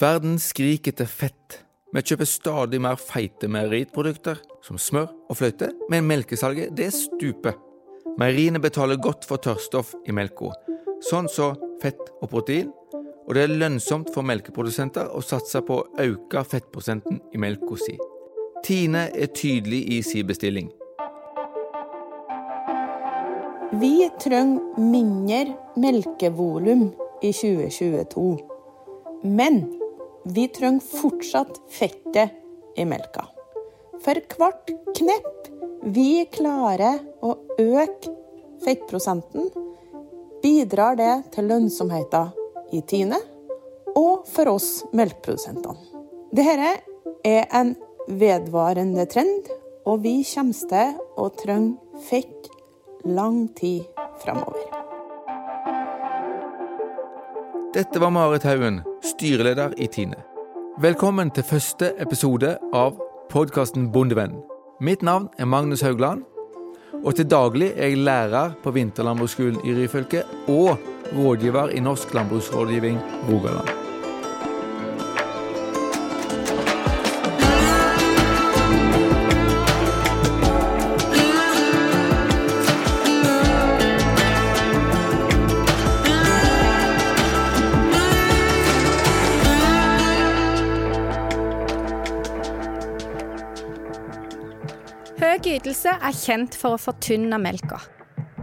Verden skriker etter fett. Vi kjøper stadig mer feite meieritprodukter, som smør og fløte, men melkesalget det stuper. Meieriene betaler godt for tørrstoff i melka, sånn som så fett og protein, og det er lønnsomt for melkeprodusenter å satse på å øke fettprosenten i melka si. Tine er tydelig i sin bestilling. Vi trenger mindre melkevolum i 2022. Men vi trenger fortsatt fettet i melka. For hvert knepp vi klarer å øke fettprosenten, bidrar det til lønnsomheten i Tine og for oss melkeprodusentene. Dette er en vedvarende trend, og vi kommer til å trenge fett lang tid framover. Dette var Marit Haugen, styreleder i Tine. Velkommen til første episode av podkasten Bondevenn. Mitt navn er Magnus Haugland, og til daglig er jeg lærer på Vinterlandbruksskolen i Ryfylke og rådgiver i Norsk landbruksrådgivning Rogaland. Er kjent for å fortynne melka.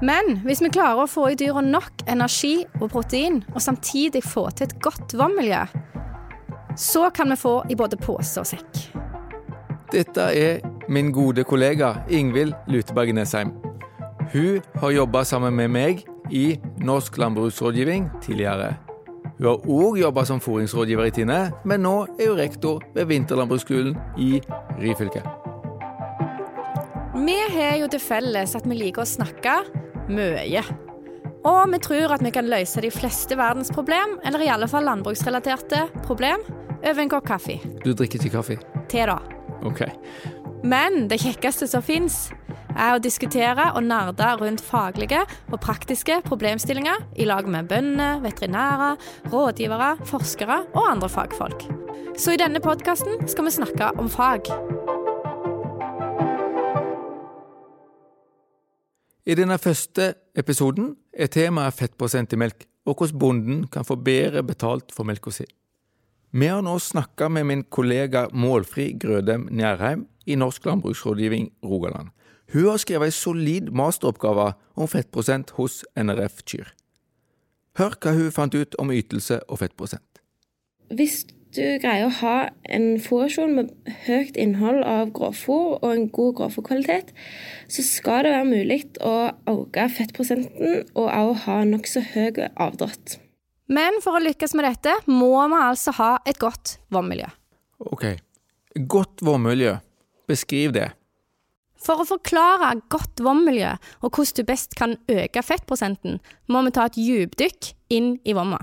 Men hvis vi klarer å få i dyra nok energi og protein, og samtidig få til et godt vannmiljø, så kan vi få i både pose og sekk. Dette er min gode kollega Ingvild Luteberg Nesheim. Hun har jobba sammen med meg i Norsk landbruksrådgivning tidligere. Hun har òg jobba som fôringsrådgiver i Tine, men nå er hun rektor ved Vinterlandbruksskolen i Ryfylke. Vi har jo til felles at vi liker å snakke mye. Og vi tror at vi kan løse de fleste verdens problem, eller i alle fall landbruksrelaterte problem, over en kopp kaffe. Du drikker ikke kaffe? Te, da. Ok. Men det kjekkeste som fins, er å diskutere og nerde rundt faglige og praktiske problemstillinger i lag med bønder, veterinærer, rådgivere, forskere og andre fagfolk. Så i denne podkasten skal vi snakke om fag. I denne første episoden er temaet fettprosent i melk, og hvordan bonden kan få bedre betalt for melka si. Vi har nå snakka med min kollega Målfri Grødem Njærheim i Norsk landbruksrådgivning Rogaland. Hun har skrevet ei solid masteroppgave om fettprosent hos NRF Kyr. Hør hva hun fant ut om ytelse og fettprosent. Hvis du greier å ha en fôrrasjon med høyt innhold av grovfòr og en god grovfòrkvalitet, så skal det være mulig å øke fettprosenten og også ha nokså høy avdrått. Men for å lykkes med dette, må vi altså ha et godt vannmiljø. Ok, godt vannmiljø. Beskriv det. For å forklare godt vannmiljø og hvordan du best kan øke fettprosenten, må vi ta et djupdykk inn i vomma.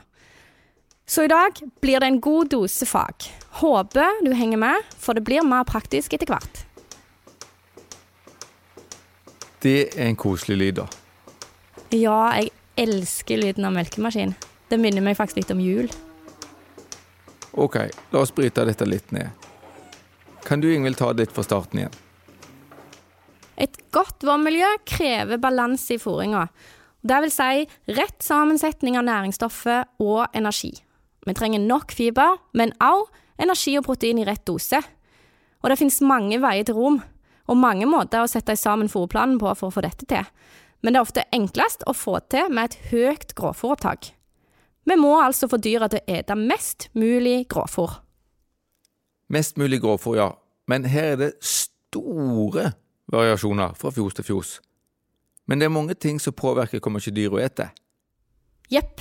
Så i dag blir det en god dose fag. Håper du henger med, for det blir mer praktisk etter hvert. Det er en koselig lyd, da. Ja, jeg elsker lyden av melkemaskin. Det minner meg faktisk litt om jul. Ok, la oss bryte dette litt ned. Kan du Ingvild ta litt fra starten igjen? Et godt vannmiljø krever balanse i fôringa. Det vil si rett sammensetning av næringsstoffer og energi. Vi trenger nok fiber, men også energi og protein i rett dose. Og det finnes mange veier til rom, og mange måter å sette sammen fôrplanen på for å få dette til. Men det er ofte enklest å få til med et høyt grovfôropptak. Vi må altså få dyra til å ete mest mulig grovfôr. Mest mulig grovfôr, ja. Men her er det store variasjoner fra fjos til fjos. Men det er mange ting som påvirker hvor mye dyra spiser. Jepp.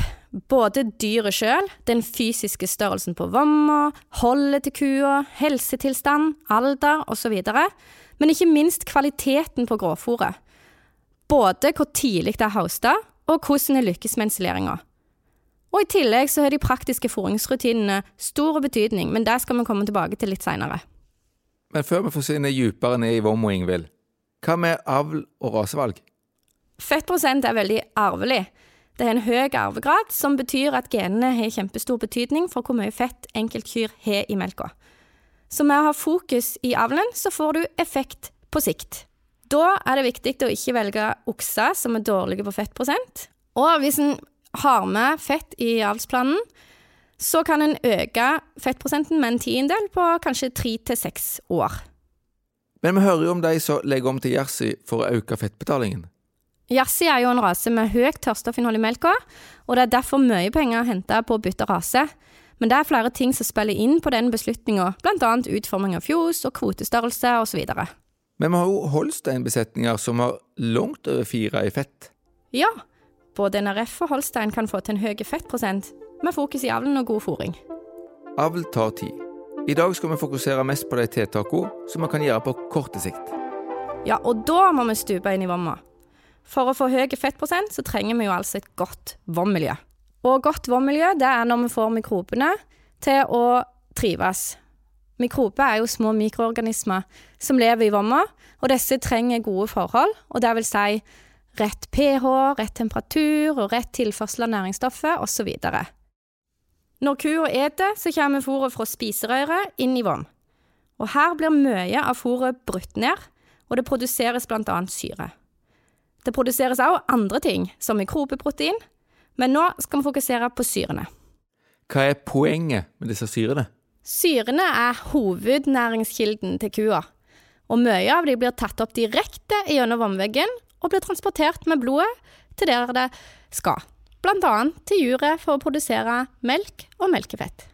Både dyret sjøl, den fysiske størrelsen på vomma, holdet til kua, helsetilstand, alder osv., men ikke minst kvaliteten på grovfôret. Både hvor tidlig det er hausta, og hvordan det lykkes med ensileringa. Og I tillegg så har de praktiske fôringsrutinene stor betydning, men det skal vi komme tilbake til litt seinere. Men før vi forsvinner dypere ned i vomma, Ingvild, hva med avl og rasevalg? Fettprosent er veldig arvelig, Det er en høy arvegrad, som betyr at genene har kjempestor betydning for hvor mye fett enkeltkyr har i melka. Så med å ha fokus i avlen, så får du effekt på sikt. Da er det viktig å ikke velge okser som er dårlige på fettprosent. Og hvis en har med fett i avlsplanen, så kan en øke fettprosenten med en tiendedel på kanskje tre til seks år. Men vi hører jo om de som legger om til jersey for å øke fettbetalingen. Jersey er jo en rase med høyt tørrstoffinnhold i melka, og det er derfor mye penger å hente på å bytte rase. Men det er flere ting som spiller inn på den beslutninga, bl.a. utforming av fjos og kvotestørrelse osv. Men vi har jo Holstein-besetninger som har langt over fire i fett. Ja, både NRF og Holstein kan få til en høy fettprosent, med fokus i avlen og god fôring. Avl tar tid. I dag skal vi fokusere mest på de tiltakene som vi kan gjøre på korte sikt. Ja, og da må vi stupe inn i vomma. For å få høy fettprosent så trenger vi jo altså et godt vommiljø. Og godt vommiljø det er når vi får mikrobene til å trives. Mikrober er jo små mikroorganismer som lever i vomma, og disse trenger gode forhold, og det vil si rett pH, rett temperatur og rett tilførsel av næringsstoffer osv. Når kua eter, så kommer fôret fra spiserøret inn i vom. Og her blir mye av fôret brutt ned, og det produseres bl.a. syre. Det produseres også andre ting, som mikrobeprotein, men nå skal vi fokusere på syrene. Hva er poenget med disse syrene? Syrene er hovednæringskilden til kua, og mye av de blir tatt opp direkte gjennom vannveggen og blir transportert med blodet til der det skal, bl.a. til juret for å produsere melk og melkefett.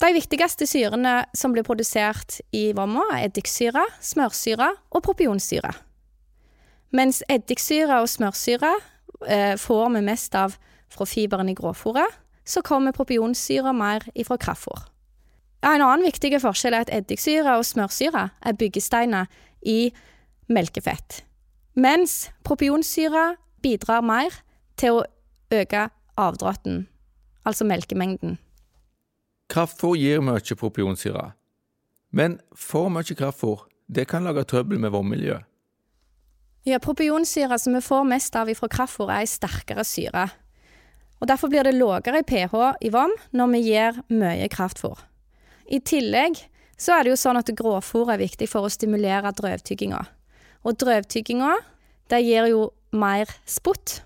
De viktigste syrene som blir produsert i vomma, er eddiksyre, smørsyre og propionsyre. Mens eddiksyre og smørsyre eh, får vi mest av fra fiberen i grovfòret, så kommer propionsyre mer ifra kraftfôr. En annen viktig forskjell er at eddiksyre og smørsyre er byggesteiner i melkefett, mens propionsyre bidrar mer til å øke avdråtten, altså melkemengden. Kraftfôr gir mye propionsyre, men for mye kraftfôr det kan lage trøbbel med vannmiljøet. Ja, propionsyre som vi får mest av fra kraftfôr, er ei sterkere syre. Og Derfor blir det lavere pH i vann når vi gir mye kraftfôr. I tillegg så er det jo sånn at grovfôr er viktig for å stimulere drøvtygginga. Og drøvtygginga, det gir jo mer spott.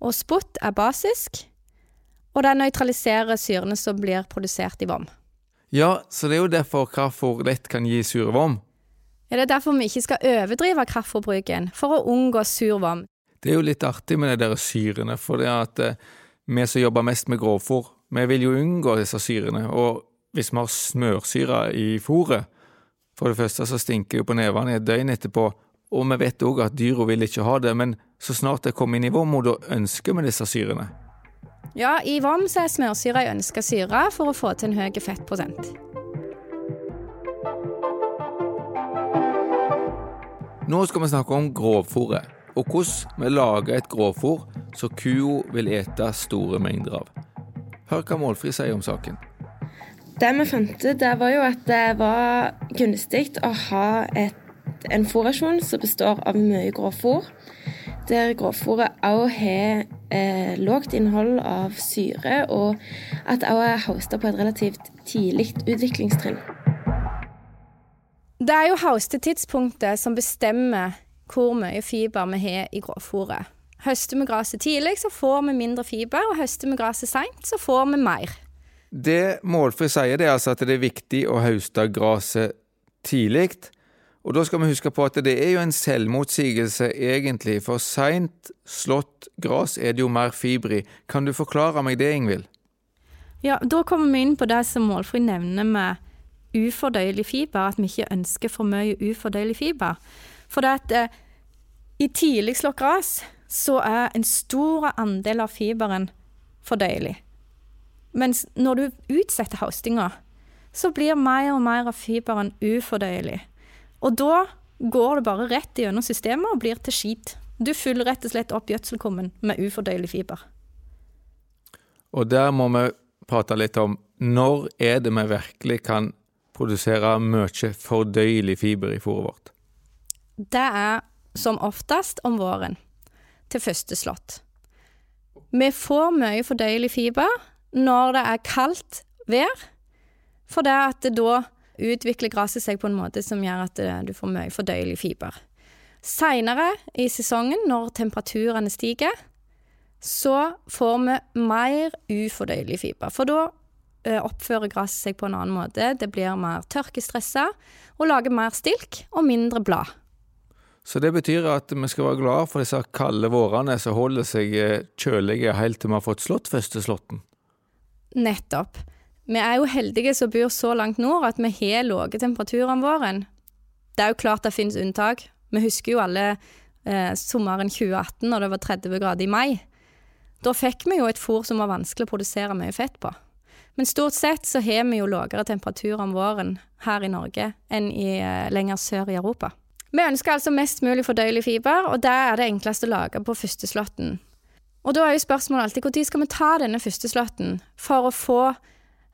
Og spott er basisk, og det nøytraliserer syrene som blir produsert i vom. Ja, så det er jo derfor kraftfôr lett kan gi sur Ja, det er derfor vi ikke skal overdrive kraftforbruken, for å unngå sur vom. Det er jo litt artig med de der syrene, for det at eh, vi som jobber mest med grovfòr, vi vil jo unngå disse syrene. Og hvis vi har smørsyre i fôret, for det første så stinker det på nevene i et døgn etterpå, og vi vet òg at dyra vil ikke ha det, men så snart det kommer inn i vom, da ønsker vi disse syrene. Ja, i vom så er smørsyre ei ønska syre for å få til en høy fettprosent. Nå skal vi snakke om grovfòret, og hvordan vi lager et grovfòr som kua vil ete store mengder av. Hør hva Målfri sier om saken. Det vi fant ut, var jo at det var gunstig å ha et, en fòrrasjon som består av mye grovfòr, der grovfòret òg har eh, lågt innhold av syre, og at det òg er hosta på et relativt tidlig utviklingstrinn. Det er jo haustetidspunktet som bestemmer hvor mye fiber vi har i grovfòret. Høster vi gresset tidlig, så får vi mindre fiber, og høster vi gresset seint, så får vi mer. Det Målfri sier, det er altså at det er viktig å høste gresset tidlig. Og da skal vi huske på at det er jo en selvmotsigelse, egentlig, for seint slått gress er det jo mer fiber i. Kan du forklare meg det, Ingvild? Ja, da kommer vi inn på det som Målfri nevner med ufordøyelig fiber, at vi ikke ønsker for mye ufordøyelig fiber. For det at eh, i tidlig slått gress så er en stor andel av fiberen fordøyelig. Mens når du utsetter haustinga, så blir mer og mer av fiberen ufordøyelig. Og da går det bare rett gjennom systemet og blir til skit. Du fyller rett og slett opp gjødselkummen med ufordøyelig fiber. Og der må vi prate litt om når er det vi virkelig kan produsere mye fordøyelig fiber i fôret vårt? Det er som oftest om våren, til første slått. Vi får mye fordøyelig fiber når det er kaldt vær, for det at det da utvikler gresset seg på en måte som gjør at eh, du får mye fordøyelig fiber. Seinere i sesongen, når temperaturene stiger, så får vi mer ufordøyelig fiber. For da oppfører gresset seg på en annen måte. Det blir mer tørkestressa og lager mer stilk og mindre blad. Så det betyr at vi skal være glad for disse kalde vårene som holder seg eh, kjølige helt til vi har fått slått første slåtten. Nettopp. Vi er jo heldige som bor så langt nord at vi har lave temperaturer om våren. Det er jo klart det finnes unntak. Vi husker jo alle eh, sommeren 2018 når det var 30 grader i mai. Da fikk vi jo et fôr som var vanskelig å produsere mye fett på. Men stort sett så har vi jo lavere temperaturer om våren her i Norge enn i, eh, lenger sør i Europa. Vi ønsker altså mest mulig fordøyelig fiber, og det er det enkleste å lage på førsteslåtten. Og da er jo spørsmålet alltid når skal vi ta denne førsteslåtten for å få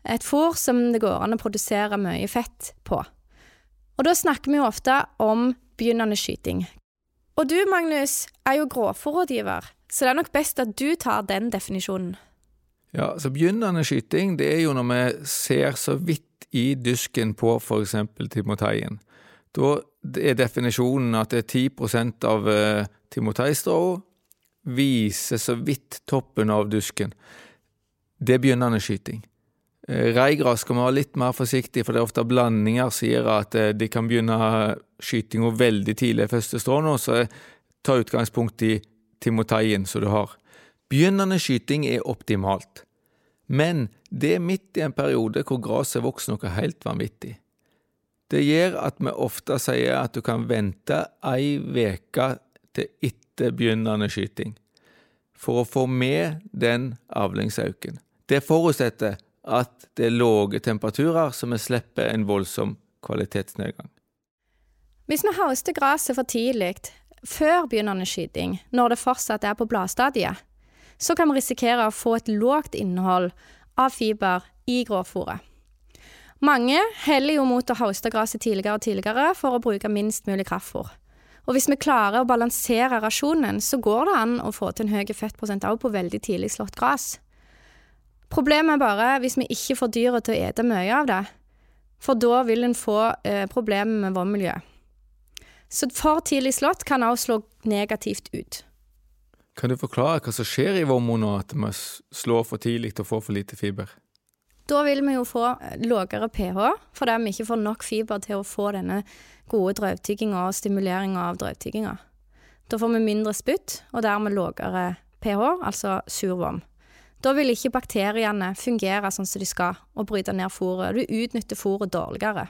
et fôr som det går an å produsere mye fett på. Og da snakker vi jo ofte om begynnende skyting. Og du, Magnus, er jo gråfòrrådgiver, så det er nok best at du tar den definisjonen. Ja, så begynnende skyting, det er jo når vi ser så vidt i dysken på f.eks. timoteien. Da er definisjonen at det er 10% av eh, timoteistrået viser så vidt toppen av dusken. Det er begynnende skyting. Eh, Reigras skal vi være litt mer forsiktig, for det er ofte blandinger gjør at eh, de kan begynne skytinga veldig tidlig i første strå nå, så ta utgangspunkt i timoteien som du har. Begynnende skyting er optimalt, men det er midt i en periode hvor gresset vokser noe helt vanvittig. Det gjør at vi ofte sier at du kan vente ei uke til etter begynnende skyting, for å få med den avlingsauken. Det forutsetter at det er lave temperaturer, så vi slipper en voldsom kvalitetsnedgang. Hvis vi høster gresset for tidlig, før begynnende skyting, når det fortsatt er på bladstadiet, så kan vi risikere å få et lågt innhold av fiber i grovfòret. Mange heller jo mot å hauste gresset tidligere og tidligere for å bruke minst mulig kraftfôr. Og hvis vi klarer å balansere rasjonen, så går det an å få til en høy fettprosent òg på veldig tidlig slått gress. Problemet er bare hvis vi ikke får dyret til å ete mye av det, for da vil en få eh, problemer med vannmiljøet. Så for tidlig slått kan òg slå negativt ut. Kan du forklare hva som skjer i vomma nå, at vi slår for tidlig og får for lite fiber? Da vil vi jo få lavere pH, fordi vi ikke får nok fiber til å få denne gode drøvtygginga og stimuleringa av drøvtygginga. Da får vi mindre spytt, og dermed lavere pH, altså survom. Da vil ikke bakteriene fungere sånn som de skal, og bryte ned fôret. Du utnytter fôret dårligere.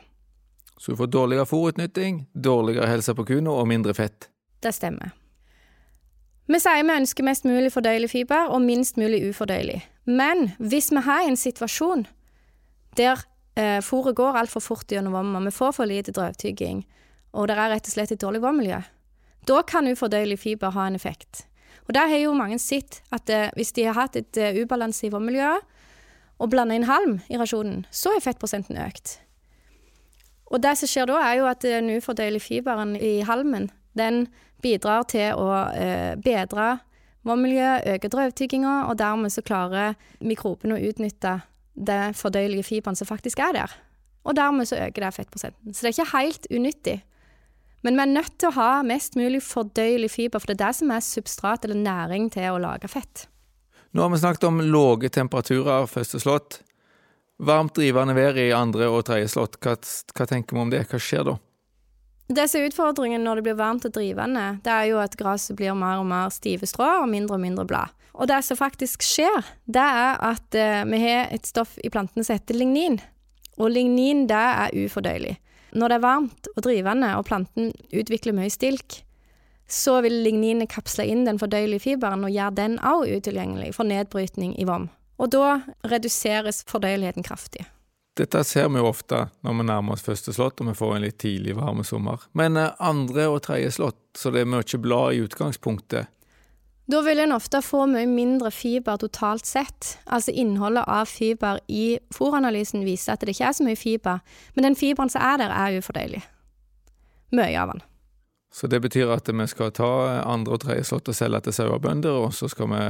Så du får dårligere fôrutnytting, dårligere helse på kua og mindre fett? Det stemmer. Vi sier vi ønsker mest mulig fordøyelig fiber og minst mulig ufordøyelig. Men hvis vi har en situasjon der eh, fôret går altfor fort gjennom vomma, vi får for lite drøvtygging, og det er rett og slett et dårlig vommiljø, da kan ufordøyelig fiber ha en effekt. Og der har jo mange sett at eh, hvis de har hatt et uh, ubalanse i vommiljøet, og blanda inn halm i rasjonen, så er fettprosenten økt. Og det som skjer da, er jo at den ufordøyelige fiberen i halmen, den bidrar til å eh, bedre vannmiljøet, øke drøvtygginga, og dermed så klarer mikropene å utnytte det fordøyelige fiberen som faktisk er der. Og dermed så øker det fettprosenten. Så det er ikke helt unyttig. Men vi er nødt til å ha mest mulig fordøyelig fiber, for det er det som er substrat eller næring til å lage fett. Nå har vi snakket om lave temperaturer første slått. Varmt drivende vær i andre og tredje slått. Hva, hva tenker vi om det? Hva skjer da? Det som er utfordringen når det blir varmt og drivende, det er jo at gresset blir mer og mer stive strå og mindre og mindre blad. Og det som faktisk skjer, det er at eh, vi har et stoff i plantene som heter lignin. Og lignin, det er ufordøyelig. Når det er varmt og drivende og planten utvikler mye stilk, så vil ligninet kapsle inn den fordøyelige fiberen og gjøre den også utilgjengelig for nedbrytning i vom. Og da reduseres fordøyeligheten kraftig. Dette ser vi jo ofte når vi nærmer oss første slått og vi får en litt tidlig varme sommer. Men eh, andre og tredje slått, så det er mye blad i utgangspunktet. Da vil en ofte få mye mindre fiber totalt sett. Altså innholdet av fiber i fòranalysen viser at det ikke er så mye fiber, men den fiberen som er der, er ufordøyelig. Mye av den. Så det betyr at vi skal ta andre og tredje slått og selge til sauebønder, og så skal vi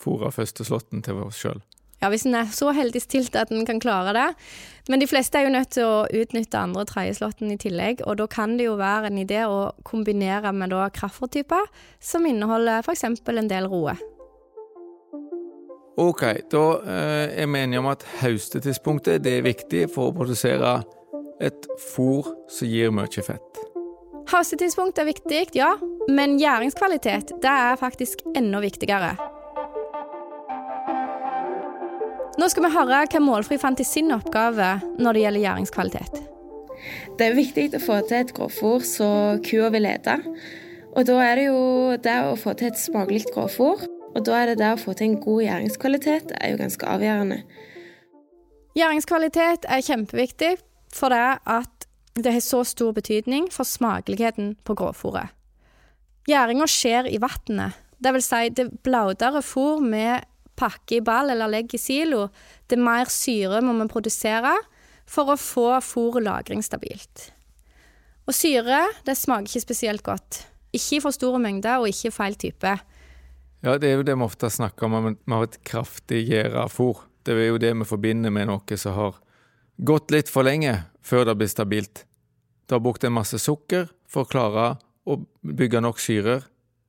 fòre første slåtten til oss sjøl. Ja, hvis en er så heldig stilt at en kan klare det. Men de fleste er jo nødt til å utnytte andre- tredjeslåtten i tillegg, og da kan det jo være en idé å kombinere med da kraftfôrtyper som inneholder f.eks. en del roe. Ok, da eh, er vi enige om at høstetidspunktet det er viktig for å produsere et fôr som gir mye fett. Høstetidspunkt er viktig, ja, men gjæringskvalitet det er faktisk enda viktigere. Nå skal vi høre hva Målfri fant i sin oppgave når det gjelder gjæringskvalitet. Det er viktig å få til et grovfòr så kua vil ete. Og da er det jo det å få til et smakelig grovfòr, og da er det det å få til en god gjæringskvalitet, er jo ganske avgjørende. Gjæringskvalitet er kjempeviktig for det at det har så stor betydning for smakeligheten på grovfòret. Gjæringa skjer i vannet, dvs. Si det blaudere fôr med pakke i ball eller legge i silo, det mer syre må vi produsere for å få fôret lagringsstabilt. Og syre det smaker ikke spesielt godt. Ikke i for store mengder, og ikke feil type. Ja, det er jo det vi ofte snakker om, vi har et kraftig gjæra fôr. Det er jo det vi forbinder med noe som har gått litt for lenge før det blir stabilt. Du har brukt en masse sukker for å klare å bygge nok syrer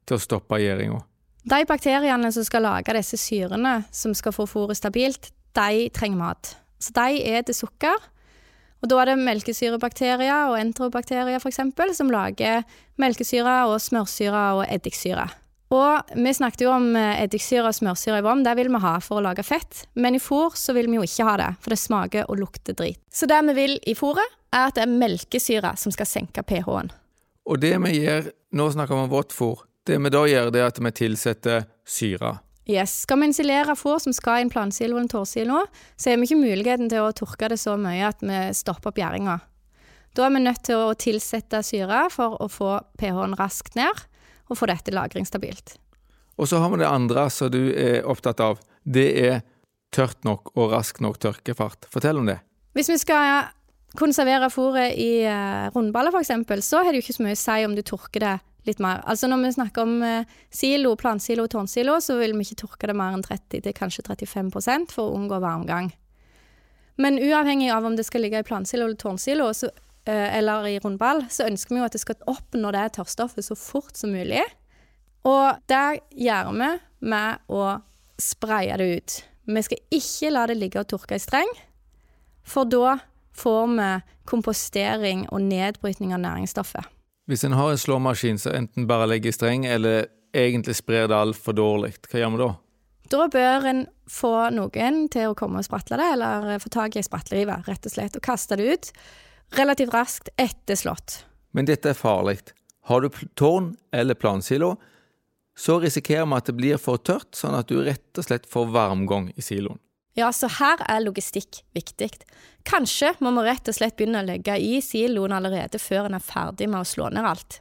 til å stoppe gjæringa. De bakteriene som skal lage disse syrene som skal få fôret stabilt, de trenger mat. Så de eter sukker. Og da er det melkesyrebakterier og enterobakterier f.eks. som lager melkesyre og smørsyre og eddiksyre. Og vi snakket jo om eh, eddiksyre og smørsyre i vann, det vil vi ha for å lage fett. Men i fôr så vil vi jo ikke ha det, for det smaker og lukter drit. Så det vi vil i fôret, er at det er melkesyre som skal senke pH-en. Og det vi gjør, nå snakker vi om vått fôr, det vi da gjør, det er at vi tilsetter syre. Yes. Skal vi insulere fôr som skal i en plansilo eller en tårsilo, så har vi ikke muligheten til å tørke det så mye at vi stopper opp gjæringa. Da er vi nødt til å tilsette syre for å få pH-en raskt ned, og få dette lagringsstabilt. Og så har vi det andre som du er opptatt av. Det er tørt nok og rask nok tørkefart. Fortell om det. Hvis vi skal konservere fôret i uh, rundballer f.eks., så har det jo ikke så mye å si om du tørker det litt mer. Altså når vi snakker om eh, silo, plansilo og tårnsilo, så vil vi ikke tørke det mer enn 30 til kanskje 35% for å unngå varmgang. Men uavhengig av om det skal ligge i plansilo eller tårnsilo så, eh, eller i rundball, så ønsker vi jo at det skal oppnå det tørrstoffet så fort som mulig. Og det gjør vi med å spraye det ut. Vi skal ikke la det ligge og tørke i streng, for da får vi kompostering og nedbrytning av næringsstoffet. Hvis en har en slåmaskin som enten bare legger i streng, eller egentlig sprer det altfor dårlig, hva gjør vi da? Da bør en få noen til å komme og spratle det, eller få tak i ei spratlerive, rett og slett, og kaste det ut relativt raskt etter slått. Men dette er farlig. Har du tårn eller plansilo, så risikerer vi at det blir for tørt, sånn at du rett og slett får varmgang i siloen. Ja, så her er logistikk viktig. Kanskje må vi rett og slett begynne å legge i siloen allerede før en er ferdig med å slå ned alt.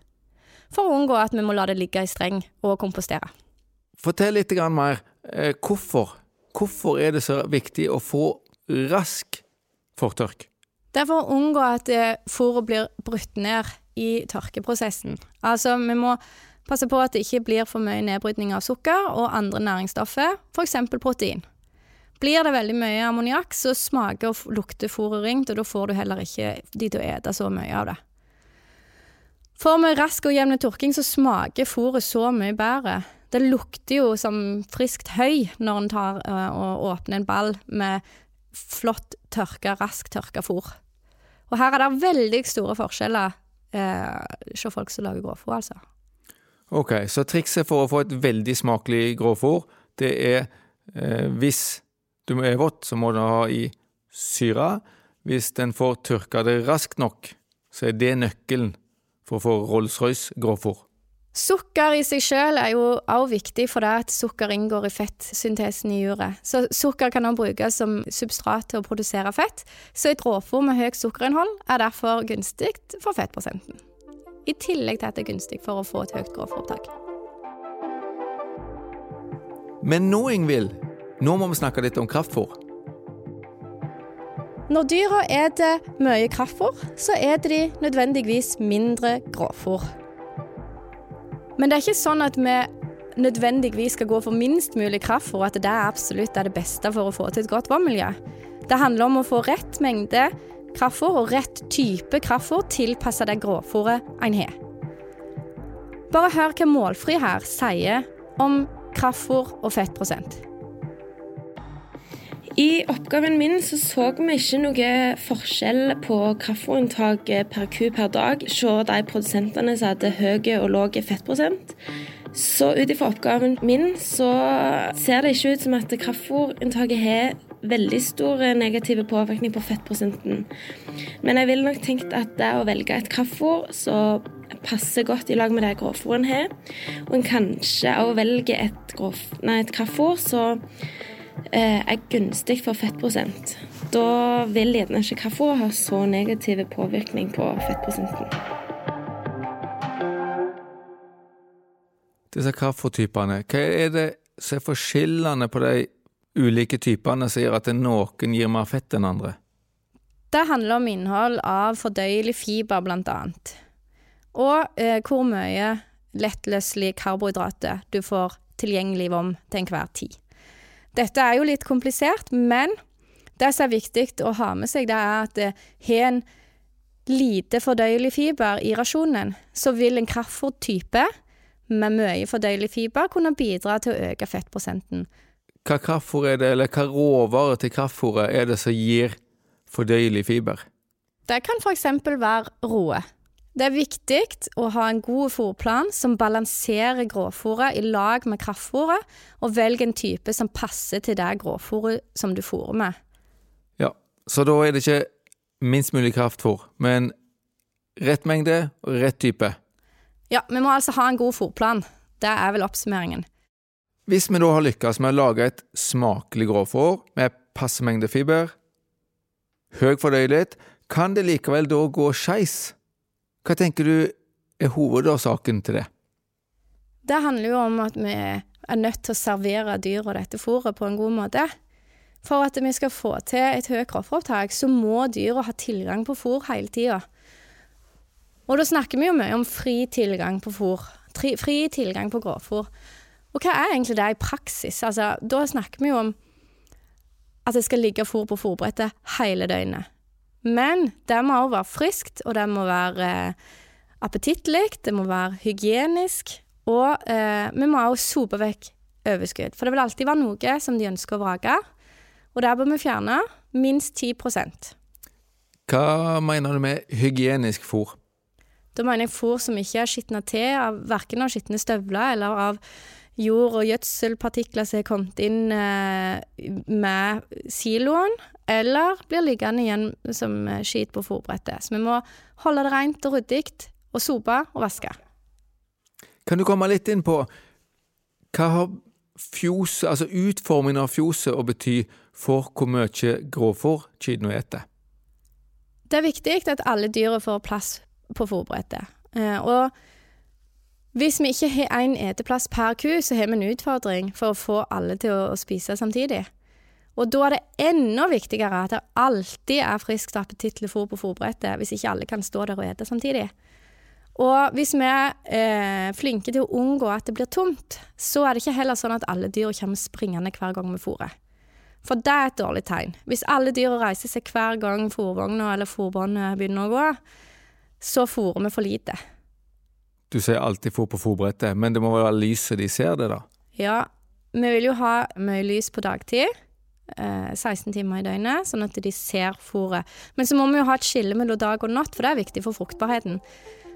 For å unngå at vi må la det ligge i streng og kompostere. Fortell litt mer. Eh, hvorfor? Hvorfor er det så viktig å få rask fortørk? Det er for å unngå at eh, fôret blir brutt ned i tørkeprosessen. Altså, vi må passe på at det ikke blir for mye nedbrytning av sukker og andre næringsstoffer, f.eks. protein. Blir det veldig mye ammoniakk, så smaker og lukter fôret ringt, og da får du heller ikke de til å ete så mye av det. Får vi rask og jevn tørking, så smaker fôret så mye bedre. Det lukter jo som friskt høy når en tar uh, og åpner en ball med flott tørka, raskt tørka fôr. Og her er det veldig store forskjeller uh, hos folk som lager grovfôr, altså. Ok, så trikset for å få et veldig smakelig grovfôr, det er uh, hvis du er vått, så må du ha i syre. Hvis den får tørka det raskt nok, så er det nøkkelen for å få Rolls-Royce grovfòr. Sukker i seg selv er jo også viktig for det at sukker inngår i fettsyntesen i juret. Så sukker kan også brukes som substrat til å produsere fett, så et råfôr med høyt sukkerinnhold er derfor gunstig for fettprosenten. I tillegg til at det er gunstig for å få et høyt grovfòropptak. Men nå, Ingvild, nå må vi snakke litt om kraftfôr. Når dyra spiser mye kraftfôr, så spiser de nødvendigvis mindre grovfôr. Men det er ikke sånn at vi nødvendigvis skal gå for minst mulig kraftfôr, at det absolutt er det beste for å få til et godt vannmiljø. Det handler om å få rett mengde kraftfôr og rett type kraftfôr tilpassa det grovfôret en har. Bare hør hva Målfri her sier om kraftfôr og fettprosent. I oppgaven min så, så vi ikke noe forskjell på kraftfôrinntak per ku per dag hos de produsentene som hadde høy og lav fettprosent. Så ut ifra oppgaven min så ser det ikke ut som at kraftfôrinntaket har veldig stor negativ påvirkning på fettprosenten. Men jeg ville nok tenkt at det å velge et kraftfôr så passer godt i lag med det grovfôret en har, og en kanskje også velger et, et kraftfôr så er gunstig for fettprosent. Da vil gjerne ikke kaffe ha så negativ påvirkning på fettprosenten. Disse kaffetypene, hva er det som er forskjellene på de ulike typene som gjør at noen gir mer fett enn andre? Det handler om innhold av fordøyelig fiber, blant annet. Og eh, hvor mye lettløselige karbohydrater du får tilgjengelig om til enhver tid. Dette er jo litt komplisert, men det som er viktig å ha med seg, det er at det har en lite fordøyelig fiber i rasjonen, så vil en kraftfôrtype med mye fordøyelig fiber kunne bidra til å øke fettprosenten. Hva kraftfòr er det, eller hva råvarer til kraftfòret er det som gir fordøyelig fiber? Det kan f.eks. være roe. Det er viktig å ha en god fôrplan som balanserer gråfòret i lag med kraftfôret, og velg en type som passer til det gråfòret som du fôrer med. Ja, så da er det ikke minst mulig kraftfôr, men rett mengde og rett type. Ja, vi må altså ha en god fôrplan. Det er vel oppsummeringen. Hvis vi da har lykkes med å lage et smakelig gråfòr med passe mengde fiber, høy fordøyelighet, kan det likevel da gå skeis? Hva tenker du er hovedårsaken til det? Det handler jo om at vi er nødt til å servere dyra dette fôret på en god måte. For at vi skal få til et høyt kroppsopptak, så må dyra ha tilgang på fôr hele tida. Og da snakker vi jo mye om fri tilgang på fôr. Fri tilgang på grovfôr. Og hva er egentlig det i praksis? Altså, da snakker vi jo om at det skal ligge fôr på fôrbrettet hele døgnet. Men det må òg være friskt, og det må være eh, appetittlig, det må være hygienisk, og eh, vi må òg sope vekk overskudd. For det vil alltid være noe som de ønsker å vrake, og der bør vi fjerne minst 10% Hva mener du med hygienisk fôr? Da mener jeg fôr som ikke er skitna til av verken av skitne støvler eller av jord- og gjødselpartikler som har kommet inn eh, med siloen, eller blir liggende igjen som eh, skit på fòrbrettet. Så vi må holde det rent og ryddig, og sope og vaske. Kan du komme litt inn på hva har fjos, altså utformingen av fjoset å bety for hvor mye grovfòr kyrne eter? Det er viktig at alle dyra får plass på fòrbrettet. Eh, og hvis vi ikke har én eteplass per ku, så har vi en utfordring for å få alle til å, spise samtidig. Og da er det enda viktigere at det alltid er friskt appetittlig på fôrbrettet, hvis ikke alle kan stå der og ete samtidig. Og hvis vi er eh, flinke til å unngå at det blir tomt, så er det ikke heller sånn at alle dyr kommer springende hver gang vi fôrer. For det er et dårlig tegn. Hvis alle dyr reiser seg hver gang fôrvogna eller fôrbåndet begynner å gå, så fôrer vi for lite. Du sier alltid fôr på fòrbrettet, men det må være lyset de ser det, da? Ja, vi vil jo ha mye lys på dagtid. Eh, 16 timer i døgnet, sånn at de ser fôret. Men så må vi jo ha et skille mellom dag og natt, for det er viktig for fruktbarheten.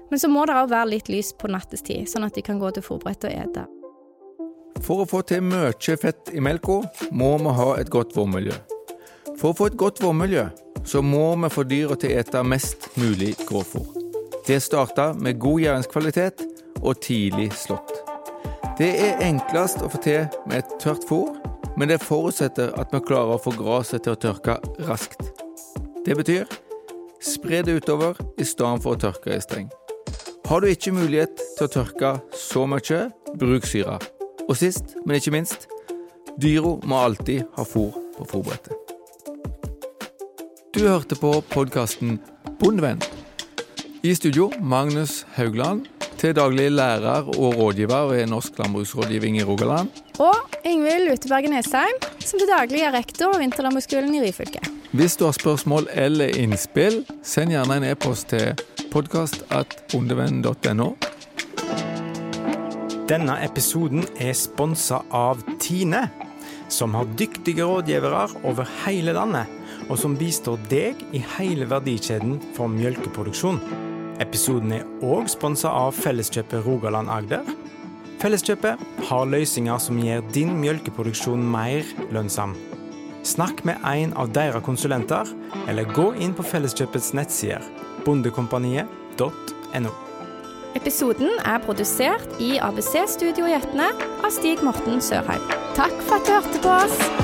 Men så må det òg være litt lys på nattestid, sånn at de kan gå til fòrbrettet og ete. For å få til mye fett i melka, må vi ha et godt vårmiljø. For å få et godt vårmiljø, så må vi få dyra til å ete mest mulig grovfôr. Det starta med god gjæringskvalitet og tidlig slått. Det er enklest å få til med et tørt fôr, men det forutsetter at vi klarer å få gresset til å tørke raskt. Det betyr spre det utover i stedet for å tørke i streng. Har du ikke mulighet til å tørke så mye, bruk syre. Og sist, men ikke minst, dyra må alltid ha fôr på fôrbrettet. Du hørte på podkasten Bondevenn. I studio Magnus Haugland. til daglig lærer og rådgiver ved Norsk landbruksrådgivning i Rogaland. Og Ingvild Luteberget Nesheim, som til daglig er rektor ved Vinterlandbruksskolen i Ryfylke. Hvis du har spørsmål eller innspill, send gjerne en e-post til podkastatondevenn.no. Denne episoden er sponsa av Tine, som har dyktige rådgivere over hele landet, og som bistår deg i hele verdikjeden for mjølkeproduksjon. Episoden er òg sponsa av Felleskjøpet Rogaland Agder. Felleskjøpet har løsninger som gjør din mjølkeproduksjon mer lønnsom. Snakk med en av deres konsulenter, eller gå inn på Felleskjøpets nettsider bondekompaniet.no. Episoden er produsert i ABC Studio i Etne av Stig Morten Sørheim. Takk for at du hørte på oss.